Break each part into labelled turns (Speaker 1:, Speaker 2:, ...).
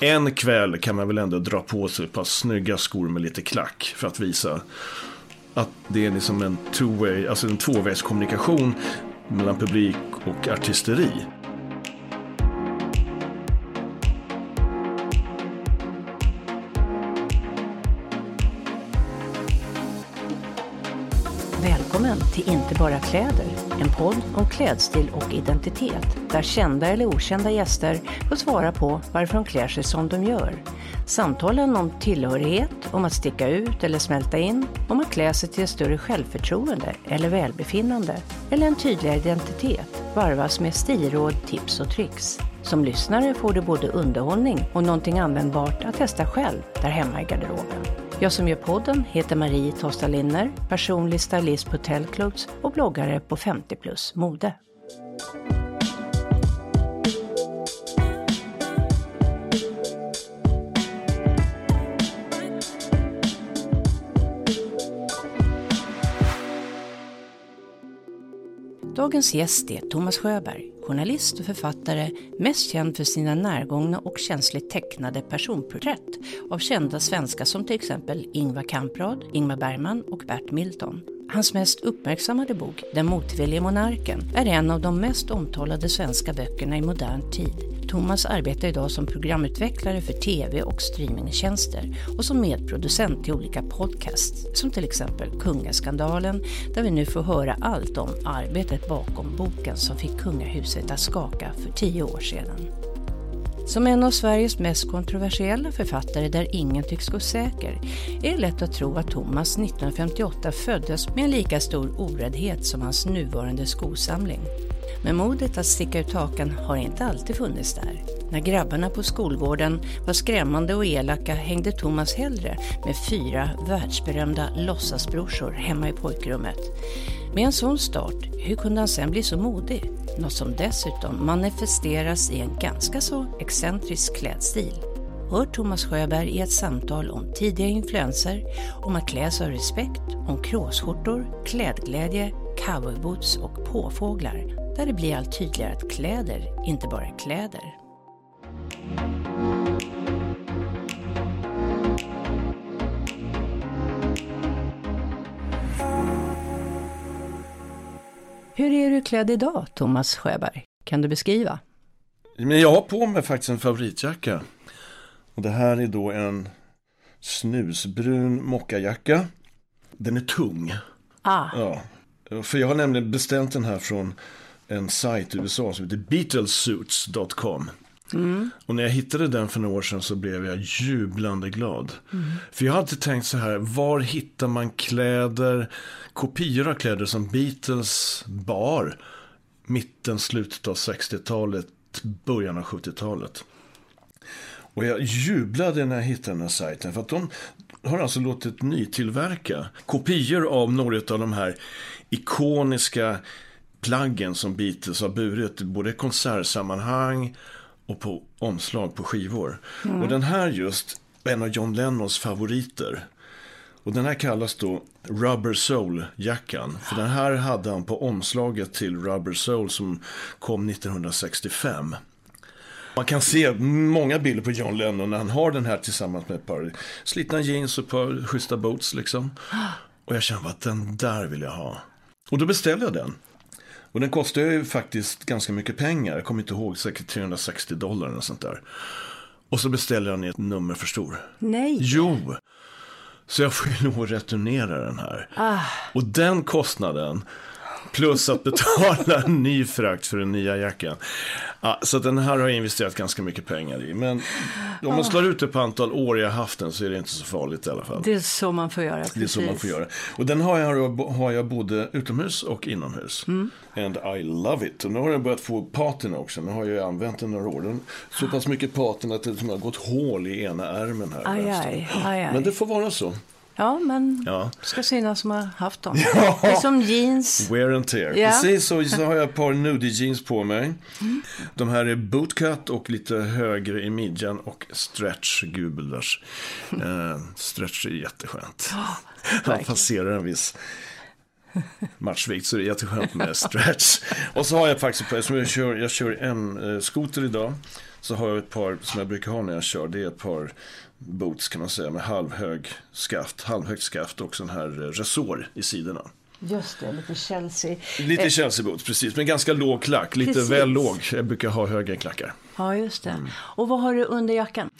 Speaker 1: En kväll kan man väl ändå dra på sig ett par snygga skor med lite klack för att visa att det är liksom en two-way, alltså en tvåvägskommunikation mellan publik och artisteri.
Speaker 2: Välkommen till Inte bara kläder, en podd om klädstil och identitet där kända eller okända gäster får svara på varför de klär sig som de gör. Samtalen om tillhörighet, om att sticka ut eller smälta in, om att klä sig till ett större självförtroende eller välbefinnande eller en tydligare identitet varvas med stilråd, tips och tricks. Som lyssnare får du både underhållning och någonting användbart att testa själv där hemma i garderoben. Jag som gör podden heter Marie Tosta Linner, personlig stylist på Hotellclubs och bloggare på 50 plus mode. Dagens gäst är Thomas Sjöberg, journalist och författare, mest känd för sina närgångna och känsligt tecknade personporträtt av kända svenskar som till exempel Ingvar Kamprad, Ingmar Bergman och Bert Milton. Hans mest uppmärksammade bok, Den motvillige monarken, är en av de mest omtalade svenska böckerna i modern tid. Thomas arbetar idag som programutvecklare för tv och streamingtjänster och som medproducent till olika podcasts, som till exempel Kungaskandalen, där vi nu får höra allt om arbetet bakom boken som fick kungahuset att skaka för tio år sedan. Som en av Sveriges mest kontroversiella författare där ingen tycks gå säker är det lätt att tro att Thomas 1958 föddes med en lika stor oräddhet som hans nuvarande skosamling. Men modet att sticka ut hakan har inte alltid funnits där. När grabbarna på skolgården var skrämmande och elaka hängde Thomas hellre med fyra världsberömda låtsasbrorsor hemma i pojkrummet. Med en sån start, hur kunde han sen bli så modig? Något som dessutom manifesteras i en ganska så excentrisk klädstil. Hör Thomas Sjöberg i ett samtal om tidiga influenser, om att klä sig av respekt, om kråsskjortor, klädglädje, cowboyboots och påfåglar, där det blir allt tydligare att kläder inte bara är kläder. Hur är du klädd idag, Thomas Sjöberg? Kan du beskriva?
Speaker 1: Men jag har på mig faktiskt en favoritjacka. Och det här är då en snusbrun mockajacka. Den är tung.
Speaker 2: Ah.
Speaker 1: Ja. För jag har nämligen beställt den här från en sajt i USA som heter Beetlesuits.com. Mm. Och när jag hittade den för några år sedan så blev jag jublande glad. Mm. För jag har alltid tänkt så här, var hittar man kläder, kopior av kläder som Beatles bar mitten, slutet av 60-talet, början av 70-talet. Och jag jublade när jag hittade den här sajten för att de har alltså låtit nytillverka kopior av några av de här ikoniska plaggen som Beatles har burit både i konsertsammanhang och på omslag på skivor. Mm. Och den här just, en av John Lennons favoriter. Och den här kallas då Rubber Soul-jackan. För den här hade han på omslaget till Rubber Soul som kom 1965. Man kan se många bilder på John Lennon när han har den här tillsammans med ett par slitna jeans och ett par schyssta boots liksom. Och jag kände att den där vill jag ha. Och då beställde jag den. Och den kostar ju faktiskt ganska mycket pengar. Jag kommer inte ihåg, säkert 360 dollar eller sånt där. Och så beställer i ett nummer för stor.
Speaker 2: Nej.
Speaker 1: Jo. Så jag får ju att returnera den här.
Speaker 2: Ah.
Speaker 1: Och den kostnaden Plus att betala en ny frakt för den nya jackan. Ja, så den här har jag investerat ganska mycket pengar i. Men om man slår ut det på antal år jag haft den så är det inte så farligt i alla fall.
Speaker 2: Det är så man får göra. Precis.
Speaker 1: Det är så man får göra. Och den har jag, har jag både utomhus och inomhus.
Speaker 2: Mm.
Speaker 1: And I love it. Och nu har jag börjat få patina också. Nu har jag använt den några år. Den så pass mycket patina att det har gått hål i ena ärmen här.
Speaker 2: Aj, aj, aj, aj.
Speaker 1: Men det får vara så.
Speaker 2: Ja, men
Speaker 1: ja.
Speaker 2: ska synas som har haft dem.
Speaker 1: Ja.
Speaker 2: Det är som jeans.
Speaker 1: Wear and tear.
Speaker 2: Ja.
Speaker 1: Precis så, så har jag ett par nudie jeans på mig. Mm. De här är bootcut och lite högre i midjan och stretch gubelars. Eh, stretch är jätteskönt.
Speaker 2: Oh,
Speaker 1: Man passerar en viss matchvikt så det är jätteskönt med stretch. Och så har jag faktiskt, eftersom jag kör, jag kör en eh, idag, så har jag ett par som jag brukar ha när jag kör. Det är ett par boots kan man säga med halvhög skaft, halvhögt skaft och sån här eh, resår i sidorna.
Speaker 2: Just det, lite Chelsea.
Speaker 1: Lite
Speaker 2: Eh,
Speaker 1: Chelsea boots, precis. Men ganska låg klack, lite
Speaker 2: Precis.
Speaker 1: väl låg. Jag brukar ha höga klackar.
Speaker 2: Ja, just det.
Speaker 1: Mm.
Speaker 2: Och vad har du under jackan?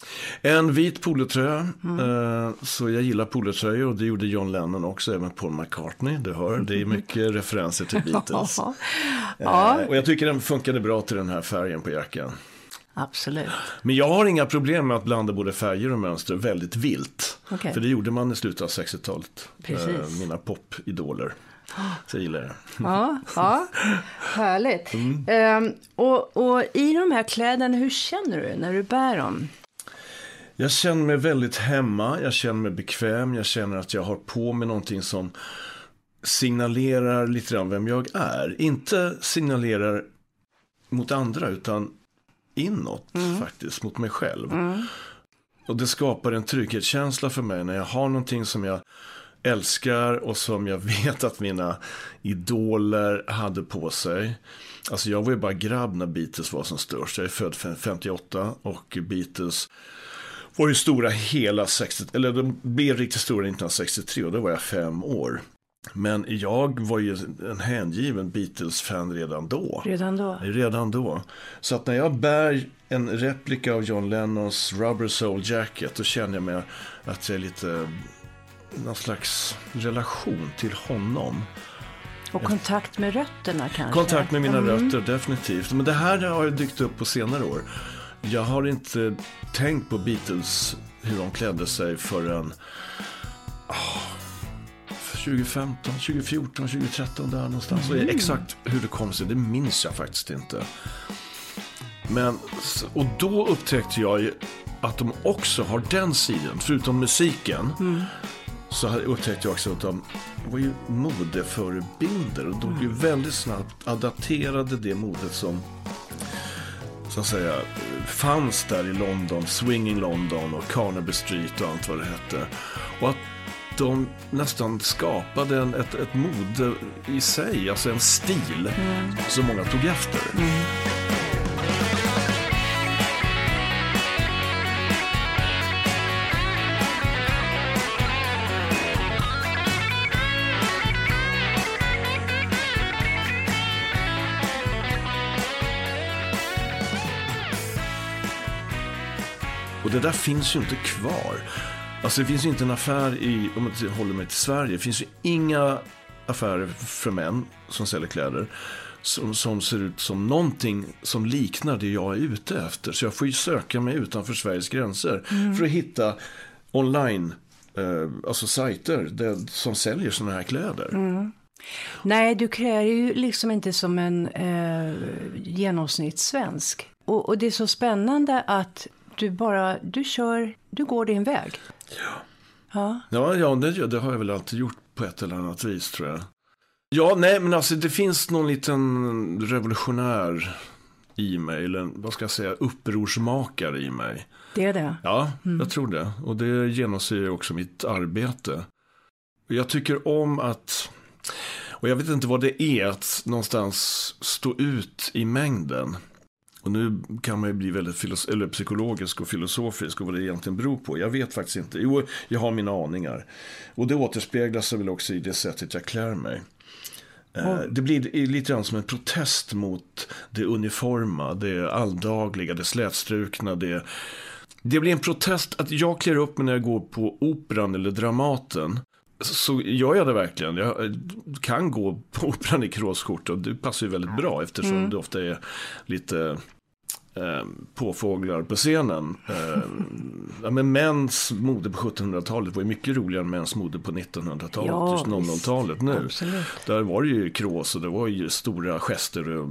Speaker 1: En vit polotröja.
Speaker 2: Mm.
Speaker 1: Så jag gillar polotröjor och det gjorde John Lennon också, även Paul McCartney. Du hör, det är mycket referenser till Beatles.
Speaker 2: Ja,
Speaker 1: och jag tycker den funkade bra till den här färgen på jackan.
Speaker 2: Absolut.
Speaker 1: Men jag har inga problem med att blanda både färger och mönster väldigt vilt.
Speaker 2: Okej.
Speaker 1: För det gjorde man i slutet av 60-talet.
Speaker 2: Precis.
Speaker 1: Eh, mina popidoler. Så jag gillar det.
Speaker 2: Ja, ja. härligt.
Speaker 1: Mm.
Speaker 2: Ehm, och, och i de här kläderna, hur känner du när du bär dem?
Speaker 1: Jag känner mig väldigt hemma, jag känner mig bekväm, jag känner att jag har på mig någonting som signalerar lite grann vem jag är. Inte signalerar mot andra utan inåt faktiskt, mot mig själv. Och det skapar en trygghetskänsla för mig när jag har någonting som jag älskar och som jag vet att mina idoler hade på sig. Alltså jag var ju bara grabb när Beatles var som störst. Jag är född 58 och Beatles var ju stora hela 60, eller de blev riktigt stora 1963 och då var jag fem år. Men jag var ju en hängiven Beatles-fan redan då.
Speaker 2: Redan då?
Speaker 1: Redan då. Så att när jag bär en replika av John Lennons Rubber Soul Jacket då känner jag mig att jag är lite någon slags relation till honom.
Speaker 2: Och kontakt med rötterna kanske?
Speaker 1: Kontakt med mina rötter, definitivt. Men det här har ju dykt upp på senare år. Jag har inte tänkt på Beatles, hur de klädde sig förrän ah, 2015, 2014, 2013 där någonstans. Och exakt hur det kom sig, det minns jag faktiskt inte. Men, och då upptäckte jag att de också har den sidan, förutom musiken. Så hade- upptäckte jag också att de var ju modeförebilder och de ju väldigt snabbt adapterade det modet som så att säga fanns där i London, Swinging London och Carnaby Street och allt vad det hette. Och att de nästan skapade en, ett, ett mode i sig, alltså en stil som många tog efter. Och det där finns ju inte kvar. Alltså det finns ju inte en affär i, om jag håller mig till Sverige, det finns ju inga affärer för män som säljer kläder. Som, som ser ut som någonting som liknar det jag är ute efter. Så jag får ju söka mig utanför Sveriges gränser för att hitta online, eh, alltså sajter där, som säljer sådana här kläder.
Speaker 2: Nej, du klär ju liksom inte som en eh, genomsnittssvensk. Och, och det är så spännande att du bara, du kör, du går din väg. Ja.
Speaker 1: Ja, ja det, det har jag väl alltid gjort på ett eller annat vis tror jag. Ja, nej, men alltså det finns någon liten revolutionär i mig, eller vad ska jag säga, upprorsmakare i mig.
Speaker 2: Det är det.
Speaker 1: Ja, jag tror det. Och det genomsyrar också mitt arbete. Jag tycker om att, och jag vet inte vad det är, att någonstans stå ut i mängden. Och nu kan man ju bli väldigt filos- eller psykologisk och filosofisk och vad det egentligen beror på. Jag vet faktiskt inte. Jo, jag har mina aningar. Och det återspeglas väl också i det sättet jag klär mig. Eh, Det blir lite grann som en protest mot det uniforma, det alldagliga, det slätstrukna, det... Det blir en protest att jag klär upp mig när jag går på operan eller Dramaten. Så gör jag det verkligen. Jag eh, kan gå på operan i kråsskjorta och det passar ju väldigt bra eftersom det ofta är lite eh, påfåglar på scenen. Eh, ja, men mäns mode på 1700-talet var ju mycket roligare än mäns mode på 1900-talet,
Speaker 2: Ja,
Speaker 1: just 00-talet nu.
Speaker 2: Absolut.
Speaker 1: Där var det ju krås och det var ju stora gester och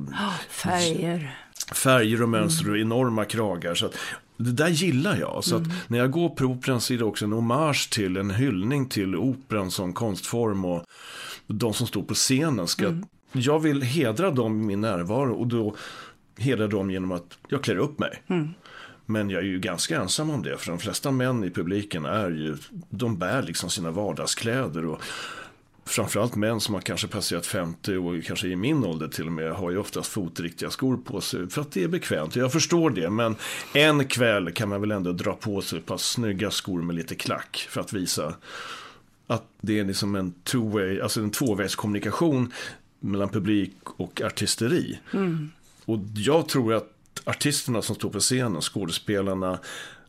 Speaker 2: Färger.
Speaker 1: färger och mönster och enorma kragar. Så att, det där gillar jag. Så
Speaker 2: Mm.
Speaker 1: när jag går på operan så är det också en hommage till, en hyllning till operan som konstform och de som står på scenen. Ska,
Speaker 2: Mm.
Speaker 1: Jag vill hedra dem i min närvaro och då hedra dem genom att jag klär upp mig.
Speaker 2: Mm.
Speaker 1: Men jag är ju ganska ensam om det, för de flesta män i publiken är ju, de bär liksom sina vardagskläder. Och framförallt män som har kanske passerat 50 och kanske i min ålder till och med har ju oftast fotriktiga skor på sig för att det är bekvämt. Jag förstår det, men en kväll kan man väl ändå dra på sig ett par snygga skor med lite klack för att visa att det är liksom en two-way, alltså en tvåvägskommunikation mellan publik och artisteri. Mm. Och jag tror att artisterna som står på scenen, skådespelarna,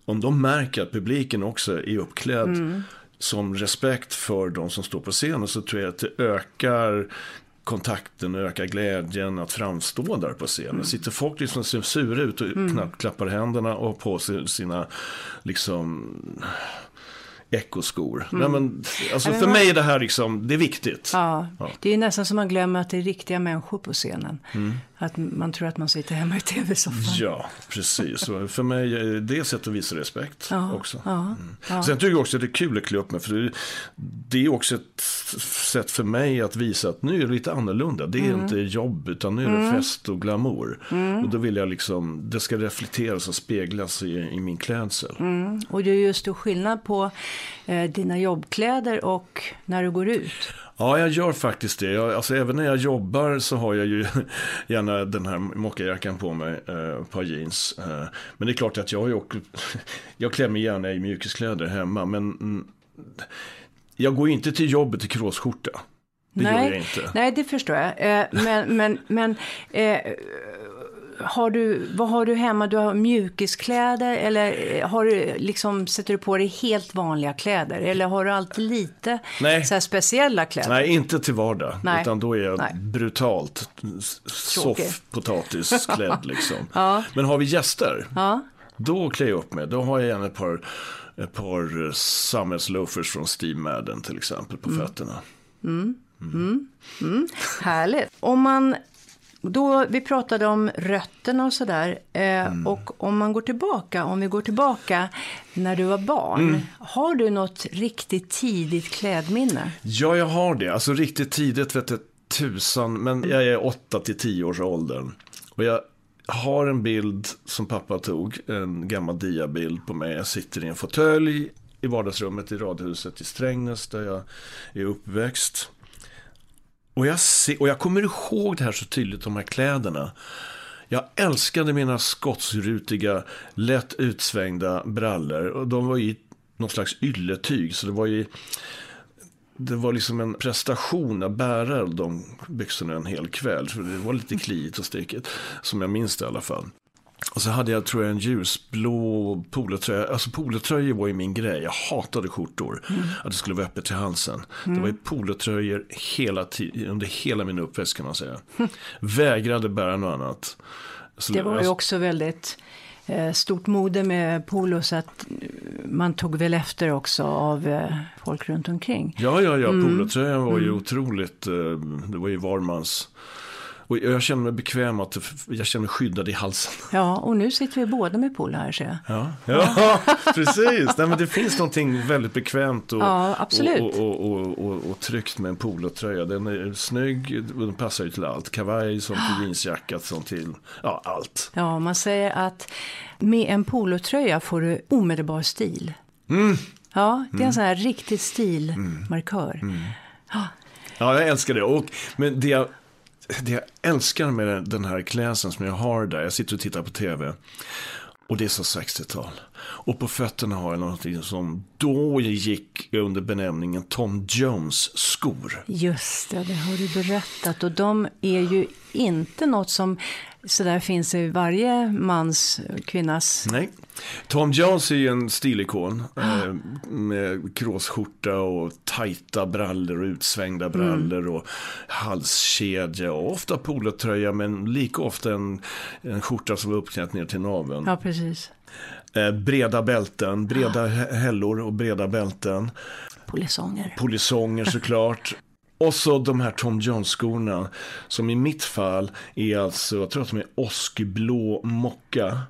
Speaker 1: om de märker att publiken också är uppklädd mm. som respekt för de som står på scenen så tror jag att det ökar kontakten och ökar glädjen att framstå där på scenen. Mm. Sitter folk liksom ser sura ut och mm. knappt klappar händerna och på sig sina liksom ekoskor. Mm. Nej, men, alltså, för mig är det här liksom, det är viktigt.
Speaker 2: Ja, ja. Det är nästan som man glömmer att det är riktiga människor på scenen. Mm. Att man tror att man sitter hemma i tv-soffan.
Speaker 1: Ja, precis. För mig är det sätt att visa respekt ja, också. Ja, mm. ja. Sen tycker jag också att det är kul att klä upp mig. För det är också ett sätt för mig att visa att nu är det lite annorlunda. Det är mm. inte jobb utan nu är det mm. fest och glamour. Mm. Och då vill jag liksom, det ska reflekteras och speglas i, i min klädsel.
Speaker 2: Mm. Och det är just stor skillnad på eh, dina jobbkläder och när du går ut.
Speaker 1: Ja, jag gör faktiskt det. Jag, alltså, även när jag jobbar så har jag ju gärna den här mockajackan på mig, eh, ett par jeans. Eh, men det är klart att jag, jag, jag klär mig gärna i mjukiskläder hemma. Men mm, jag går inte till jobbet i kråsskjorta. Det
Speaker 2: nej,
Speaker 1: gör jag inte.
Speaker 2: Nej, det förstår jag. Eh, men men, men eh, har du, vad har du hemma? Du har mjukiskläder eller har du, liksom, sätter du på dig helt vanliga kläder? Eller har du alltid lite Nej. Så speciella kläder?
Speaker 1: Nej, inte till vardag. Nej. Utan då är jag Nej. brutalt soffpotatisklädd liksom. ja. Men har vi gäster, ja. då klär jag upp mig. Då har jag gärna ett par, ett par samhällsloafers från Steve Madden till exempel på mm. fötterna.
Speaker 2: Mm. Mm. Mm. Härligt. Om man då, vi pratade om rötterna och sådär. Eh, mm. Och om man går tillbaka, om vi går tillbaka när du var barn. Mm. Har du något riktigt tidigt klädminne?
Speaker 1: Ja, jag har det. Alltså riktigt tidigt vet jag tusan. Men jag är 8 till 10 års åldern. Och jag har en bild som pappa tog. En gammal diabild på mig. Jag sitter i en fåtölj i vardagsrummet i radhuset i Strängnäs där jag är uppväxt. Och jag, ser, och jag kommer ihåg det här så tydligt, de här kläderna. Jag älskade mina skotsrutiga, lätt utsvängda brallor. Och de var i någon slags ylletyg. Så det var ju... Det var liksom en prestation att bära de byxorna en hel kväll. För det var lite kliigt och stickigt. Som jag minns det i alla fall. Och så hade jag tror jag en ljusblå polotröja. Alltså polotröjor var ju min grej. Jag hatade skjortor. Mm. Att det skulle vara öppet till halsen. Mm. Det var ju polotröjor hela tiden, under hela min uppväxt kan man säga. Mm. Vägrade bära något annat.
Speaker 2: Så det var ju alltså- också väldigt eh, stort mode med polo så att man tog väl efter också av eh, folk runt omkring.
Speaker 1: Ja, ja, ja. Mm. Polotröjan var ju mm. otroligt. Eh, det var ju varmans och jag känner mig bekväm att jag känner mig skyddad i halsen.
Speaker 2: Ja, och nu sitter vi båda med polo här ser jag.
Speaker 1: Ja, ja precis. Nej, men det finns någonting väldigt bekvämt och,
Speaker 2: ja, absolut.
Speaker 1: Och, och, och, och, tryggt med en polotröja. Den är snygg och den passar ju till allt. Kavaj som till jeansjacka som till ja, allt.
Speaker 2: Ja, man säger att med en polotröja får du omedelbar stil.
Speaker 1: Mm.
Speaker 2: Ja, det är en mm. sån här riktig stilmarkör. Mm.
Speaker 1: Ja. ja, jag älskar det. Och, men det jag det jag älskar med den här klädseln som jag har där, jag sitter och tittar på tv. Och det är så 60-tal. Och på fötterna har jag någonting som då gick under benämningen Tom Jones skor.
Speaker 2: Just det, det har du berättat. Och de är ju inte något som sådär finns i varje mans, kvinnas...
Speaker 1: Nej. Tom Jones är ju en stilikon. Eh, med kråsskjorta och tajta brallor och utsvängda brallor mm. och halskedja och ofta polotröja men lika ofta en, en skjorta som var uppknäppt ner till naveln.
Speaker 2: Ja, precis.
Speaker 1: Eh, breda bälten, breda hällor och breda bälten.
Speaker 2: Polisonger.
Speaker 1: Polisonger såklart. Och så de här Tom Jones-skorna. Som i mitt fall är alltså, jag tror att de är åskblå mocka.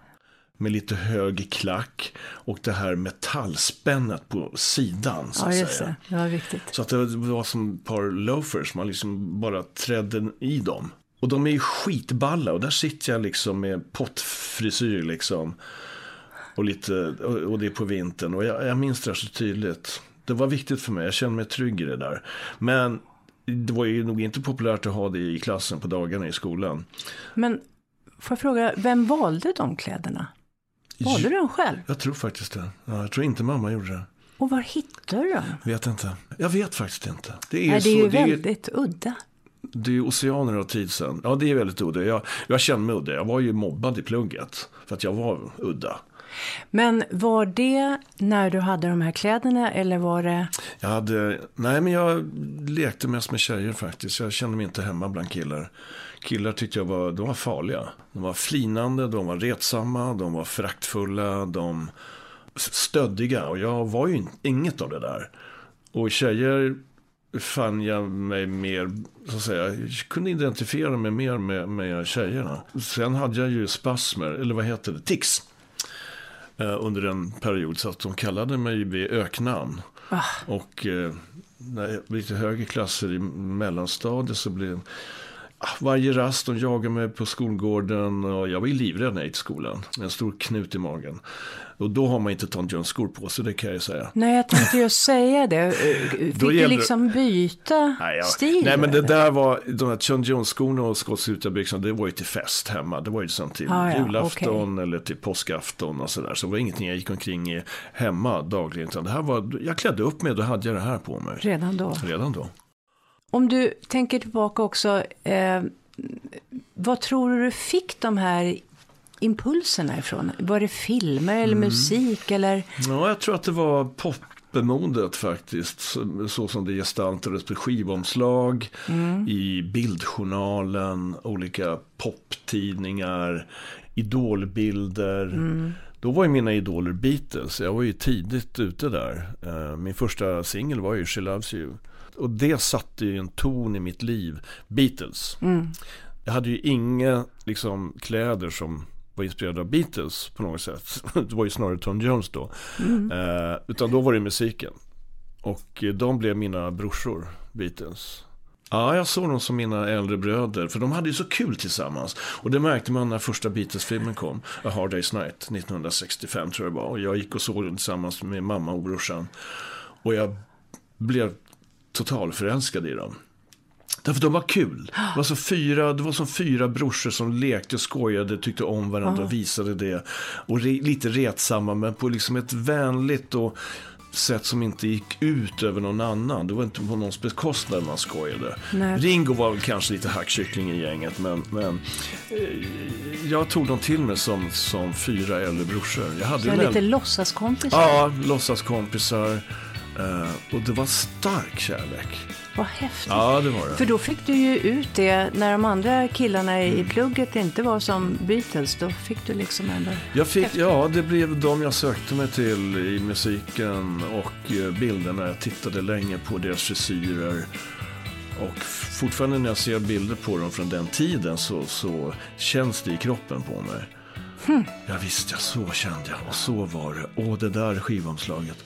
Speaker 1: Med lite hög klack. Och det här metallspännet på sidan. Så
Speaker 2: ja,
Speaker 1: att
Speaker 2: just
Speaker 1: säga.
Speaker 2: det. Var viktigt.
Speaker 1: Så att det var som ett par loafers. Man liksom bara trädde i dem. Och de är ju skitballa. Och där sitter jag liksom med pottfrisyr liksom. Och, lite, och det är på vintern. Och jag, jag minns det så tydligt. Det var viktigt för mig. Jag kände mig trygg i det där. Men det var ju nog inte populärt att ha det i klassen på dagarna i skolan.
Speaker 2: Men får jag fråga, vem valde de kläderna? Valde du dem själv?
Speaker 1: Jag tror faktiskt det. Ja, jag tror inte mamma gjorde det.
Speaker 2: Och var hittade du dem?
Speaker 1: Vet inte. Jag vet faktiskt inte. Det är,
Speaker 2: Nej, det är
Speaker 1: så,
Speaker 2: ju
Speaker 1: det är,
Speaker 2: väldigt udda.
Speaker 1: det är oceaner av tid sedan. Ja, det är väldigt udda. Jag, jag känner mig udda. Jag var ju mobbad i plugget för att jag var udda.
Speaker 2: Men var det när du hade de här kläderna eller var det?
Speaker 1: Jag hade, nej men jag lekte mest med tjejer faktiskt. Jag kände mig inte hemma bland killar. Killar tyckte jag var, de var farliga. De var flinande, de var retsamma, de var föraktfulla, de stöddiga. Och jag var ju inget av det där. Och tjejer fann jag mig mer, så att säga, jag kunde identifiera mig mer med, med tjejerna. Sen hade jag ju spasmer, eller vad heter det, tics. Eh, under en period, så att de kallade mig vid öknamn.
Speaker 2: Ah,
Speaker 1: Och eh, när jag lite högre klasser i mellanstadiet så blev varje rast de jagade mig på skolgården och jag var ju livrädd när jag gick till skolan. Med en stor knut i magen. Och då har man inte Tom Jones-skor på sig, det kan jag ju säga.
Speaker 2: nej, jag tänkte just säga det. Fick
Speaker 1: Då
Speaker 2: du liksom byta
Speaker 1: Nej, jag,
Speaker 2: stil?
Speaker 1: nej men det
Speaker 2: eller?
Speaker 1: där var, de här Tom Jones-skorna och skottsutarbyxorna, det var ju till fest hemma. Det var ju som till
Speaker 2: Ah, ja,
Speaker 1: julafton eller till påskafton och sådär. Så det var ingenting jag gick omkring i hemma dagligen. Utan det här var, jag klädde upp mig, då hade jag det här på mig.
Speaker 2: Redan då.
Speaker 1: Redan då.
Speaker 2: Om du tänker tillbaka också, eh, vad tror du du fick de här impulserna ifrån? Var det filmer eller
Speaker 1: Mm.
Speaker 2: musik eller?
Speaker 1: Ja, jag tror att det var popmodet faktiskt. Så, så som det gestaltades på skivomslag, i Bildjournalen, olika poptidningar, idolbilder. Då var ju mina idoler Beatles. Jag var ju tidigt ute där. Eh, Min första singel var ju She Loves You. Och det satte ju en ton i mitt liv. Beatles. Jag hade ju inga liksom, kläder som var inspirerade av Beatles på något sätt. Det var ju snarare Tom Jones då. Eh, utan då var det musiken. Och eh, de blev mina brorsor, Beatles. Ja, jag såg dem som mina äldre bröder, för de hade ju så kul tillsammans. Och det märkte man när första Beatles-filmen kom, A Hard Day's Night, 1965 tror jag det var. Och jag gick och såg den tillsammans med mamma och brorsan. Och jag blev totalförälskad i dem. Därför de var kul. Det var, så fyra, det var som fyra brorsor som lekte, skojade, tyckte om varandra och visade det. Och re, lite retsamma, men på liksom ett vänligt och sätt som inte gick ut över någon annan. Det var inte på någons bekostnad man skojade.
Speaker 2: Nej.
Speaker 1: Ringo var väl kanske lite hackkyckling i gänget, men, men eh, jag tog dem till mig som, som fyra äldre brorsor. Jag hade
Speaker 2: Så
Speaker 1: en
Speaker 2: lite
Speaker 1: äldre-
Speaker 2: låtsaskompisar?
Speaker 1: Ja, låtsaskompisar. Eh, och det var stark kärlek.
Speaker 2: Vad häftigt.
Speaker 1: Ja, det var det.
Speaker 2: För då fick du ju ut det när de andra killarna i plugget inte var som Beatles. Då fick du liksom ändå...
Speaker 1: Jag fick, ja, det blev de jag sökte mig till i musiken och eh, bilderna. Jag tittade länge på deras frisyrer. Och fortfarande när jag ser bilder på dem från den tiden så, så känns det i kroppen på mig. Ja visst, ja, så kände jag. Och så var det. Åh, det där skivomslaget.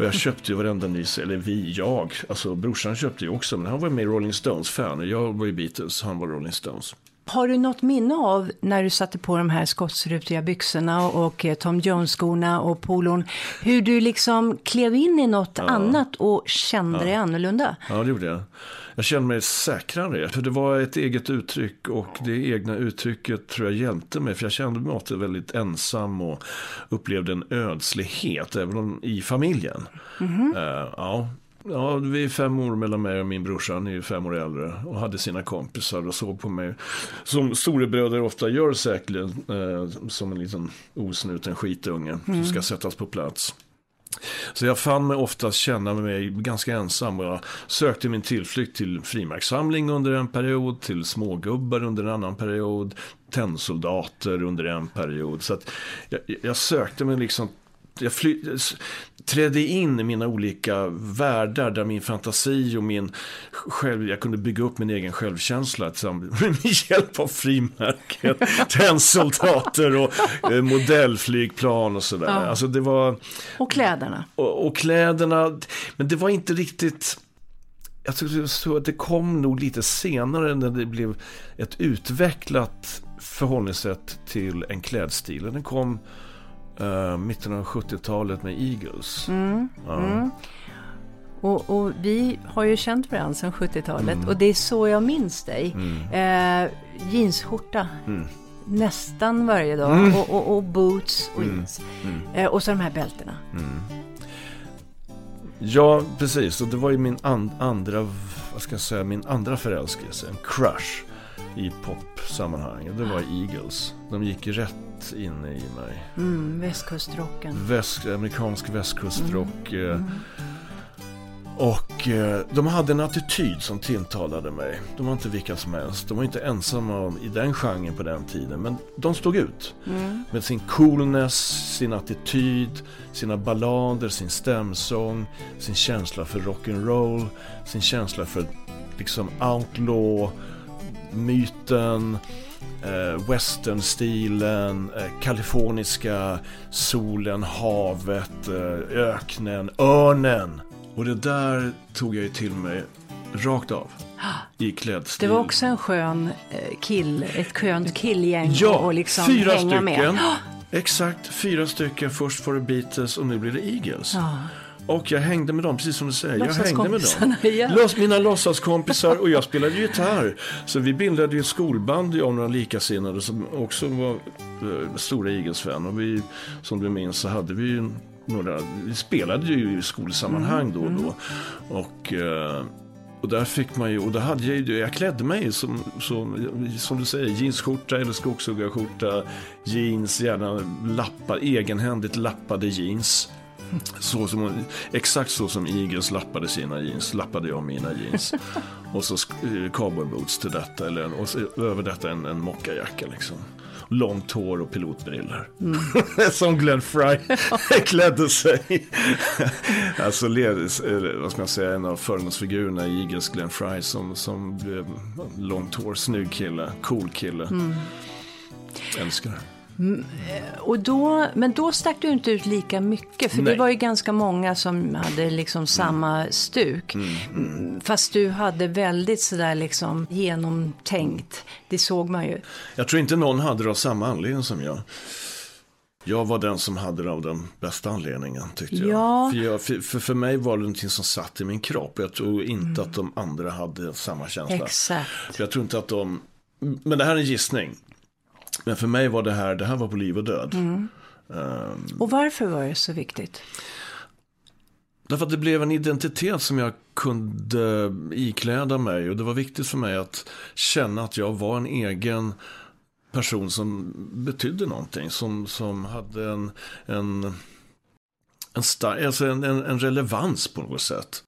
Speaker 1: Och jag köpte ju varenda ny, eller vi, jag, alltså brorsan köpte ju också, men han var med i Rolling Stones-fan. och Jag var ju Beatles, han var Rolling Stones.
Speaker 2: Har du något minne av när du satte på de här skottsrutiga byxorna och eh, Tom Jones-skorna och polon, hur du liksom klev in i något annat och kände dig annorlunda?
Speaker 1: Ja, det gjorde jag. Jag kände mig säkrare, för det var ett eget uttryck och det egna uttrycket tror jag hjälpte mig. För jag kände mig ofta väldigt ensam och upplevde en ödslighet, även om i familjen. Eh, ja. Ja, vi är fem år mellan mig och min brorsa, han är ju fem år äldre och hade sina kompisar och såg på mig som storebröder ofta gör säkerligen, eh, som en liten osnuten skitunge som ska sättas på plats. Så jag fann mig oftast känna mig ganska ensam och jag sökte min tillflykt till frimärkssamling under en period, till smågubbar under en annan period, tennsoldater under en period. Så jag, jag sökte mig liksom jag fly, trädde in i mina olika världar där min fantasi och min själv, jag kunde bygga upp min egen självkänsla med hjälp av frimärken, tennsoldater och eh, modellflygplan och sådär.
Speaker 2: Ja.
Speaker 1: Alltså det var,
Speaker 2: Och kläderna?
Speaker 1: och, och kläderna, men det var inte riktigt... Jag tror så att det kom nog lite senare när det blev ett utvecklat förhållningssätt till en klädstil. Den kom uh, mitten av 70-talet med Eagles. Ja.
Speaker 2: Och, och, vi har ju känt varandra sedan 70-talet mm. och det är så jag minns dig. Mm. Eh, jeansskjorta. Mm. Nästan varje dag. Mm. Och, och, och, boots och mm. jeans. Mm. Eh, och så de här bältena.
Speaker 1: Ja, precis. Och det var ju min and andra, vad ska jag säga, min andra förälskelse. En crush i popsammanhang. Det var Eagles. De gick rätt in i mig.
Speaker 2: Mm, västkustrocken.
Speaker 1: Väst, amerikansk västkustrock. Mm. Mm. Och eh, de hade en attityd som tilltalade mig. De var inte vilka som helst. De var inte ensamma i den genren på den tiden. Men de stod ut. Mm. Med sin coolness, sin attityd, sina ballader, sin stämsång, sin känsla för rock'n'roll, sin känsla för liksom outlaw, myten, eh, westernstilen, eh, kaliforniska solen, havet, eh, öknen, örnen. Och det där tog jag ju till mig rakt av. I klädstil.
Speaker 2: Det var också en skön eh, kill, ett skönt killgäng
Speaker 1: ja,
Speaker 2: att liksom
Speaker 1: fyra
Speaker 2: hänga
Speaker 1: stycken.
Speaker 2: med.
Speaker 1: Exakt, fyra stycken. Först var det Beatles och nu blir det Eagles. Ja. Och jag hängde med dem, precis som du säger. Jag hängde med dem.
Speaker 2: Igen.
Speaker 1: Mina låtsaskompisar och jag spelade gitarr. Så vi bildade ett skolband, jag och några likasinnade som också var uh, stora Eagles-fan. Och vi, som du minns, så hade vi några, vi spelade ju i skolsammanhang då och då. Och, uh, och där fick man ju, och då hade jag ju, jag klädde mig som, som, som du säger, jeansskjorta eller skogshuggarskjorta, jeans, gärna lappar, egenhändigt lappade jeans. Så som, exakt så som Eagles lappade sina jeans, lappade jag mina jeans. och så eh, cowboyboots till detta, eller, och så, över detta en, en mockajacka liksom. Långt hår och pilotbriller. Mm. som Glenn Fry klädde sig. alltså, vad ska man säga, en av förgrundsfigurerna i Eagles, Glenn Fry, som, som blev långt hår, snygg kille, cool kille. Mm. Älskar det.
Speaker 2: Mm, eh, och då, men då stack du inte ut lika mycket. För Nej. det var ju ganska många som hade liksom samma stuk. Mm, mm. mm. Fast du hade väldigt sådär liksom genomtänkt. Det såg man ju.
Speaker 1: Jag tror inte någon hade det av samma anledning som jag. Jag var den som hade det av den bästa anledningen tyckte jag.
Speaker 2: Ja.
Speaker 1: För, jag för, för, mig var det någonting som satt i min kropp. Jag tror inte mm. att de andra hade samma känsla.
Speaker 2: Exakt.
Speaker 1: För jag tror inte att de, men det här är en gissning. Men för mig var det här, det här var på liv och död. Mm.
Speaker 2: Um, och varför var det så viktigt?
Speaker 1: Därför att det blev en identitet som jag kunde ikläda mig. Och det var viktigt för mig att känna att jag var en egen person som betydde någonting. Som, som hade en, en, en, alltså en, en, en relevans på något sätt.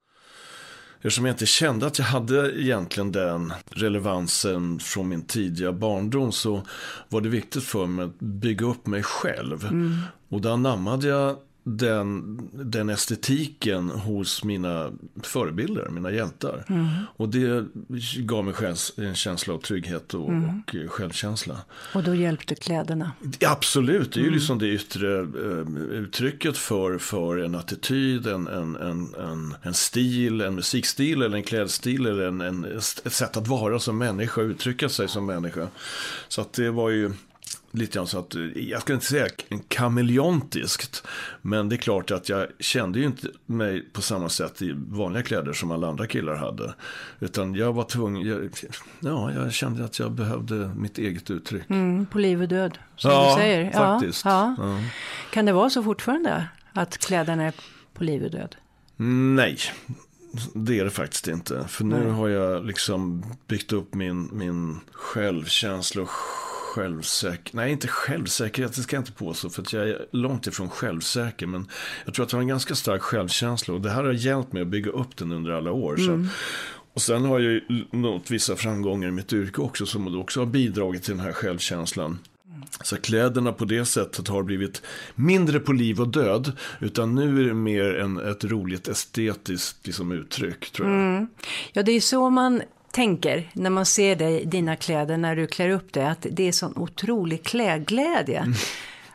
Speaker 1: Eftersom jag inte kände att jag hade egentligen den relevansen från min tidiga barndom så var det viktigt för mig att bygga upp mig själv. Mm. Och då anammade jag den, den estetiken hos mina förebilder, mina hjältar. Mm. Och det gav mig en känsla av trygghet och, mm. och självkänsla.
Speaker 2: Och då hjälpte kläderna?
Speaker 1: Absolut, det är ju mm. liksom det yttre uh, uttrycket för, för en attityd, en, en, en, en, en stil, en musikstil eller en klädstil eller en, en, ett sätt att vara som människa, uttrycka sig som människa. Så att det var ju lite grann så att, jag ska inte säga kameleontiskt, men det är klart att jag kände ju inte mig på samma sätt i vanliga kläder som alla andra killar hade. Utan jag var tvungen, jag, ja, jag kände att jag behövde mitt eget uttryck.
Speaker 2: Mm, på liv och död, som
Speaker 1: ja,
Speaker 2: du säger.
Speaker 1: Faktiskt.
Speaker 2: Ja, ja. Kan det vara så fortfarande, att kläderna är på liv och död?
Speaker 1: Nej, det är det faktiskt inte. För nu Nej. har jag liksom byggt upp min, min självkänsla och självsäker. Nej, inte självsäkerhet, det ska jag inte påstå. För att jag är långt ifrån självsäker. Men jag tror att jag har en ganska stark självkänsla. Och det här har hjälpt mig att bygga upp den under alla år. Mm. Så. Och sen har jag ju nått vissa framgångar i mitt yrke också. Som också har bidragit till den här självkänslan. Så kläderna på det sättet har blivit mindre på liv och död. Utan nu är det mer en, ett roligt estetiskt liksom, uttryck tror jag. Mm.
Speaker 2: Ja, det är så man tänker när man ser dig, dina kläder när du klär upp dig att det är sån otrolig klädglädje. Mm.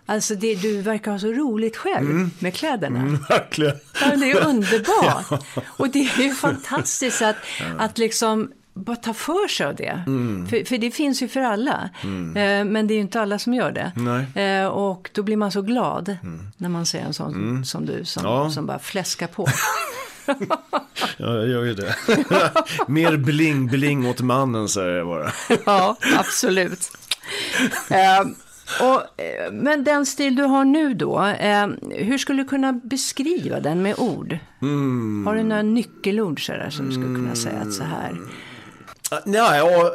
Speaker 2: Alltså det, du verkar ha så roligt själv mm. med kläderna.
Speaker 1: Mm, verkligen.
Speaker 2: Ja, det är underbart. ja. Och det är ju fantastiskt att, att liksom bara ta för sig av det. Mm. För, för, det finns ju för alla. Mm. Eh, men det är ju inte alla som gör det. Eh, och då blir man så glad mm. när man ser en sån mm. som du som, ja. som bara fläskar på.
Speaker 1: ja, jag gör ju det. Mer bling-bling åt mannen säger jag bara.
Speaker 2: ja, absolut. Uh, och, eh, men den stil du har nu då, eh, hur skulle du kunna beskriva den med ord? Mm. Har du några nyckelord så där, som du skulle kunna säga att så här?
Speaker 1: Ja, ja,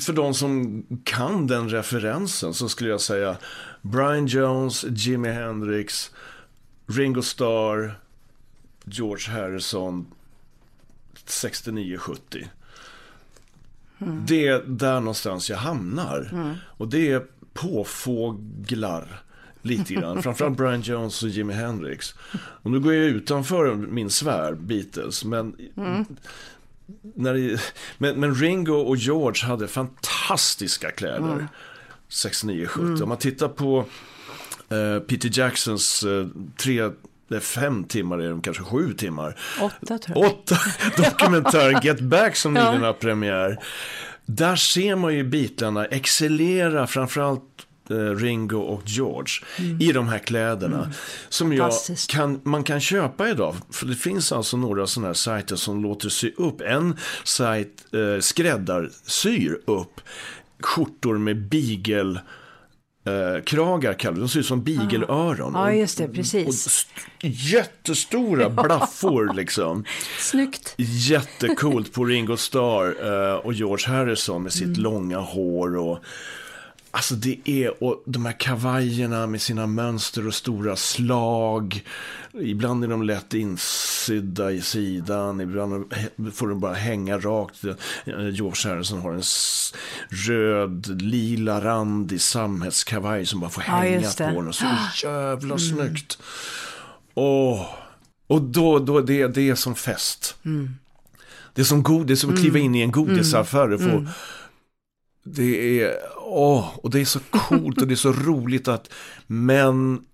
Speaker 1: för de som kan den referensen så skulle jag säga Brian Jones, Jimi Hendrix, Ringo Starr, George Harrison 69-70. Mm. Det är där någonstans jag hamnar. Mm. Och det är påfåglar lite grann. Framförallt Brian Jones och Jimi Hendrix. Och nu går jag utanför min sfär, Beatles. Men, mm. när det, men, men, Ringo och George hade fantastiska kläder. Mm. 69-70. Mm. Om man tittar på uh, Peter Jacksons uh, tre det är fem timmar, är de kanske sju timmar.
Speaker 2: Åtta tror jag.
Speaker 1: Åtta, dokumentären Get Back som nyligen har premiär. Där ser man ju bitarna excellera, framförallt eh, Ringo och George mm. i de här kläderna. Mm. Som jag kan, man kan köpa idag. För det finns alltså några sådana här sajter som låter sy upp. En sajt eh, skräddarsyr upp skjortor med beagle eh, kragar kallar De ser ut som bigelöron.
Speaker 2: Ja, just det, precis.
Speaker 1: Och jättestora blaffor liksom.
Speaker 2: Snyggt.
Speaker 1: Jättecoolt på Ringo Starr eh, och George Harrison med sitt mm. långa hår och Alltså det är, och de här kavajerna med sina mönster och stora slag. Ibland är de lätt insydda i sidan, ibland får de bara hänga rakt. George Harrison har en röd, lila randig samhällskavaj som bara får hänga ja, på den. Så jävla mm. snyggt. Åh. Och då, då det, det är som fest. Mm. Det är som god, det är som att kliva mm. in i en godisaffär och få mm. Det är, åh, och det är så coolt och det är så roligt att män,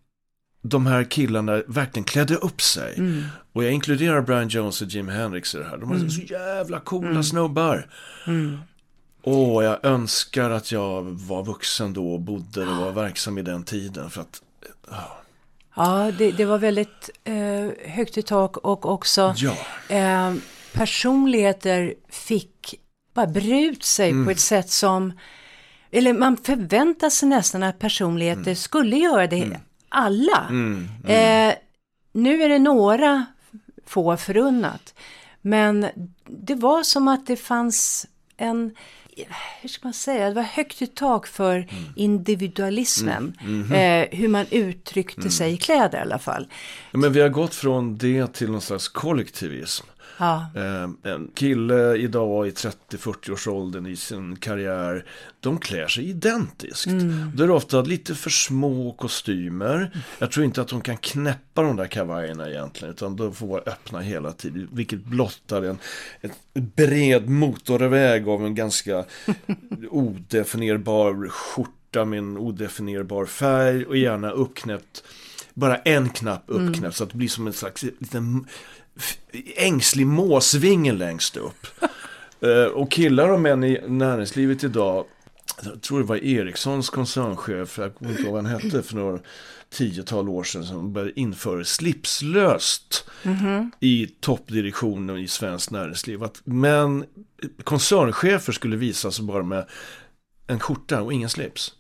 Speaker 1: de här killarna verkligen klädde upp sig. Mm. Och jag inkluderar Brian Jones och Jim Hendrix i det här. De är mm. så jävla coola mm. snubbar. Mm. Åh, jag önskar att jag var vuxen då och bodde och var verksam i den tiden. För att,
Speaker 2: oh. Ja, det, det, var väldigt eh, högt i tak och också ja. eh, personligheter fick bara brut sig mm. på ett sätt som, eller man förväntar sig nästan att personligheter mm. skulle göra det, mm. alla. Mm. Mm. Eh, nu är det några få förunnat, men det var som att det fanns en hur ska man säga, det var högt i tak för mm. individualismen. Mm. Mm. Eh, hur man uttryckte mm. sig i kläder i alla fall.
Speaker 1: Ja, men vi har gått från det till någon slags kollektivism. Ja. Eh, en kille idag i 30-40-årsåldern i sin karriär, de klär sig identiskt. Mm. Det är ofta lite för små kostymer. Jag tror inte att de kan knäppa de där kavajerna egentligen, utan de får vara öppna hela tiden. Vilket blottar en, en bred motorväg av en ganska odefinierbar skjorta med en odefinierbar färg och gärna uppknäppt bara en knapp uppknäppt mm. så att det blir som en slags liten ängslig måsvinge längst upp. uh, och killar och män i näringslivet idag, jag tror det var Ericssons koncernchef, jag kommer inte ihåg vad han hette för några tiotal år sedan, som började införa slipslöst mm -hmm. i toppdirektionen i svenskt näringsliv. Att, men koncernchefer skulle visa sig bara med en skjorta och ingen slips.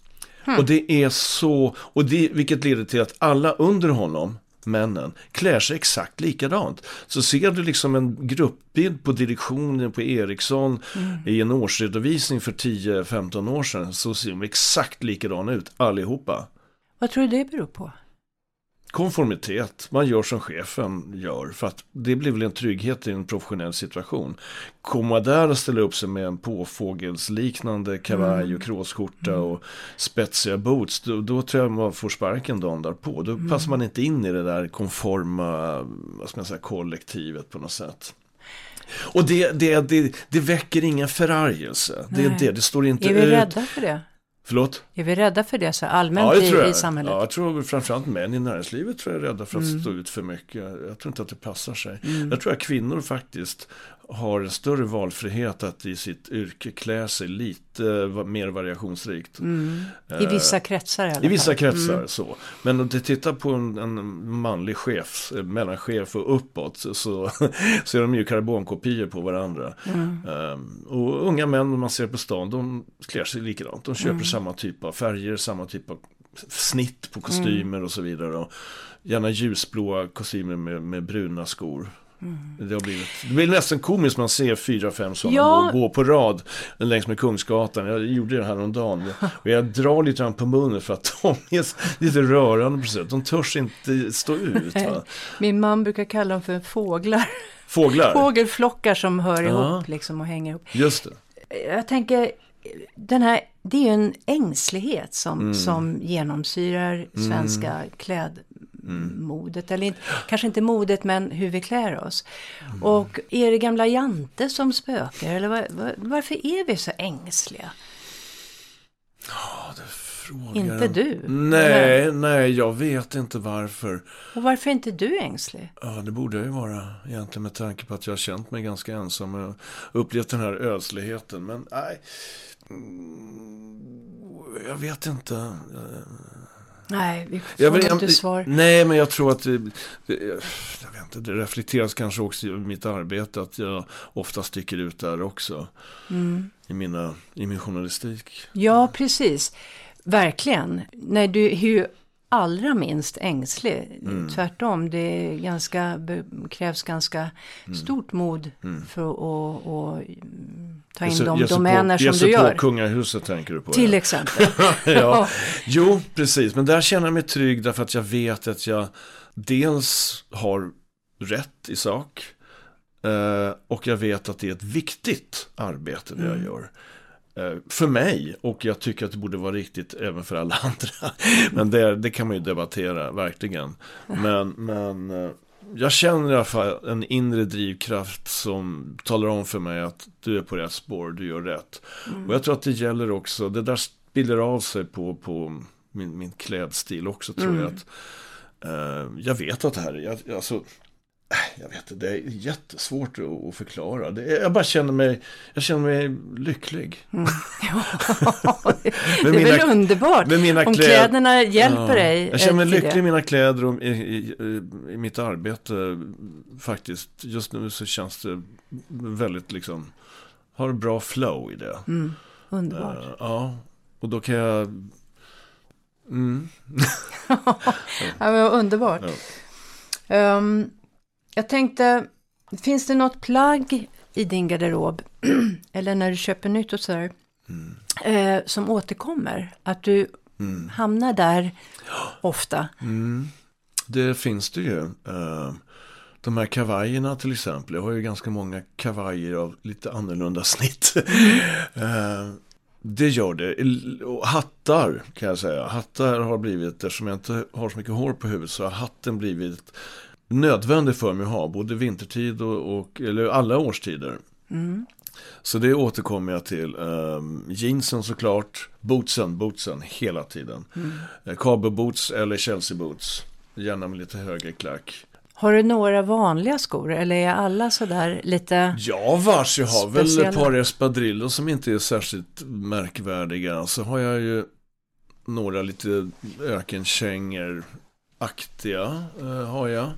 Speaker 1: Hmm. Och det är så, och det, vilket leder till att alla under honom männen klär sig exakt likadant. Så ser du liksom en gruppbild på direktionen på Ericsson mm. i en årsredovisning för 10-15 år sedan så ser de exakt likadana ut allihopa.
Speaker 2: Vad tror du det beror på?
Speaker 1: Konformitet, man gör som chefen gör för att det blir väl en trygghet i en professionell situation. Komma där och ställa upp sig med en påfågelsliknande kavaj mm. och kråsskjorta mm. och spetsiga boots, då, då, tror jag man får sparken dagen därpå. Då mm. passar man inte in i det där konforma, vad ska man säga, kollektivet på något sätt. Och det, det, det, det väcker ingen förargelse. Det är det, det står inte
Speaker 2: ut. Är vi rädda för det?
Speaker 1: Förlåt?
Speaker 2: Är vi rädda för det så allmänt
Speaker 1: Ja, det tror
Speaker 2: i,
Speaker 1: jag.
Speaker 2: i samhället?
Speaker 1: Ja, jag tror framförallt män i näringslivet tror jag är rädda för att
Speaker 2: Mm.
Speaker 1: stå ut för mycket. Jag tror inte att det passar sig. Jag tror att kvinnor faktiskt har en större valfrihet att i sitt yrke klä sig lite mer variationsrikt.
Speaker 2: Mm. I vissa kretsar i alla
Speaker 1: I vissa kretsar så. Men om du tittar på en, en manlig chef, eh, mellanchef och uppåt så, så är de ju karbonkopior på varandra.
Speaker 2: Mm.
Speaker 1: Ehm, och unga män, om man ser på stan, de klär sig likadant. De köper
Speaker 2: Mm.
Speaker 1: samma typ av färger, samma typ av snitt på kostymer och så vidare. Och gärna ljusblåa kostymer med, med bruna skor. Det, har blivit, det blir nästan komiskt man ser fyra, fem sådana
Speaker 2: Ja.
Speaker 1: gå, på rad längs med Kungsgatan. Jag gjorde det här om dagen. Och jag drar lite grann på munnen för att de är lite rörande sätt. De törs inte stå ut. Va?
Speaker 2: Min man brukar kalla dem för fåglar.
Speaker 1: Fåglar,
Speaker 2: Fågelflockar som hör
Speaker 1: Ja.
Speaker 2: ihop liksom och hänger ihop.
Speaker 1: just det.
Speaker 2: Jag tänker, den här, det är ju en ängslighet som,
Speaker 1: Mm.
Speaker 2: som genomsyrar svenska klädmodet. Eller inte, kanske inte modet, men hur vi klär oss.
Speaker 1: Mm.
Speaker 2: Och är det gamla Jante som spökar? Eller var, var, varför är vi så ängsliga?
Speaker 1: Frågar.
Speaker 2: Inte du?
Speaker 1: Nej, nej, jag vet inte varför.
Speaker 2: Och varför är inte du ängslig?
Speaker 1: Ja, det borde jag ju vara egentligen med tanke på att jag har känt mig ganska ensam och upplevt den här ödsligheten. Men nej, Mm, jag vet inte.
Speaker 2: Nej, vi får
Speaker 1: Jag vill-
Speaker 2: inte svar.
Speaker 1: Nej, men jag tror att det, det, jag vet inte, det reflekteras kanske också i mitt arbete att jag ofta sticker ut där också.
Speaker 2: Mm.
Speaker 1: I, mina, I min journalistik.
Speaker 2: Ja, precis. Verkligen. Nej, du är ju allra minst ängslig.
Speaker 1: Mm.
Speaker 2: Tvärtom, det ganska, krävs ganska
Speaker 1: Mm.
Speaker 2: stort mod för att, att mm, ta in de domäner
Speaker 1: på,
Speaker 2: som du
Speaker 1: på
Speaker 2: gör.
Speaker 1: kungahuset tänker du på.
Speaker 2: Till
Speaker 1: ja.
Speaker 2: exempel.
Speaker 1: ja. Jo, precis. Men där känner jag mig trygg därför att jag vet att jag dels har rätt i sak. eh, Och jag vet att det är ett viktigt arbete det jag gör. Eh, För mig, och jag tycker att det borde vara riktigt även för alla andra. Men det, det kan man ju debattera, verkligen. Men, men eh, jag känner i alla fall en inre drivkraft som talar om för mig att du är på rätt spår, du gör rätt. Och jag tror att det gäller också, det där spiller av sig på, på min, min klädstil också tror jag. att eh, Jag vet att det här är, jag, alltså, jag vet inte, det är jättesvårt att, förklara. Det är, jag bara känner mig, jag känner mig lycklig.
Speaker 2: det är
Speaker 1: mina-
Speaker 2: väl underbart
Speaker 1: med mina
Speaker 2: om
Speaker 1: kläd-
Speaker 2: kläderna hjälper
Speaker 1: Ja,
Speaker 2: dig.
Speaker 1: Jag känner mig
Speaker 2: eh,
Speaker 1: lycklig i mina kläder och i, i, i mitt arbete faktiskt. Just nu så känns det väldigt liksom, har bra flow i det.
Speaker 2: Mm, underbart.
Speaker 1: Eh, ja, och då kan jag... Mm.
Speaker 2: Ja, men underbart. Ehm, jag tänkte, finns det något plagg i din garderob eller när du köper nytt och sådär eh, som återkommer? Att du hamnar där ofta?
Speaker 1: Mm. Det finns det ju. Eh, De här kavajerna till exempel. Jag har ju ganska många kavajer av lite annorlunda snitt. Eh, Det gör det. Och hattar kan jag säga. Hattar har blivit, eftersom jag inte har så mycket hår på huvudet så har hatten blivit nödvändig för mig att ha. Både vintertid och, och eller alla årstider. Så det återkommer jag till. Um, jeansen såklart. Bootsen, bootsen hela tiden. Mm. Cabo boots eller Chelsea boots. Gärna med lite högre klack.
Speaker 2: Har du några vanliga skor eller är alla sådär lite...
Speaker 1: Ja, vars jag har väl
Speaker 2: Speciella.
Speaker 1: ett par espadrillos som inte är särskilt märkvärdiga. Så har jag ju några lite ökenkängor-aktiga eh, har jag.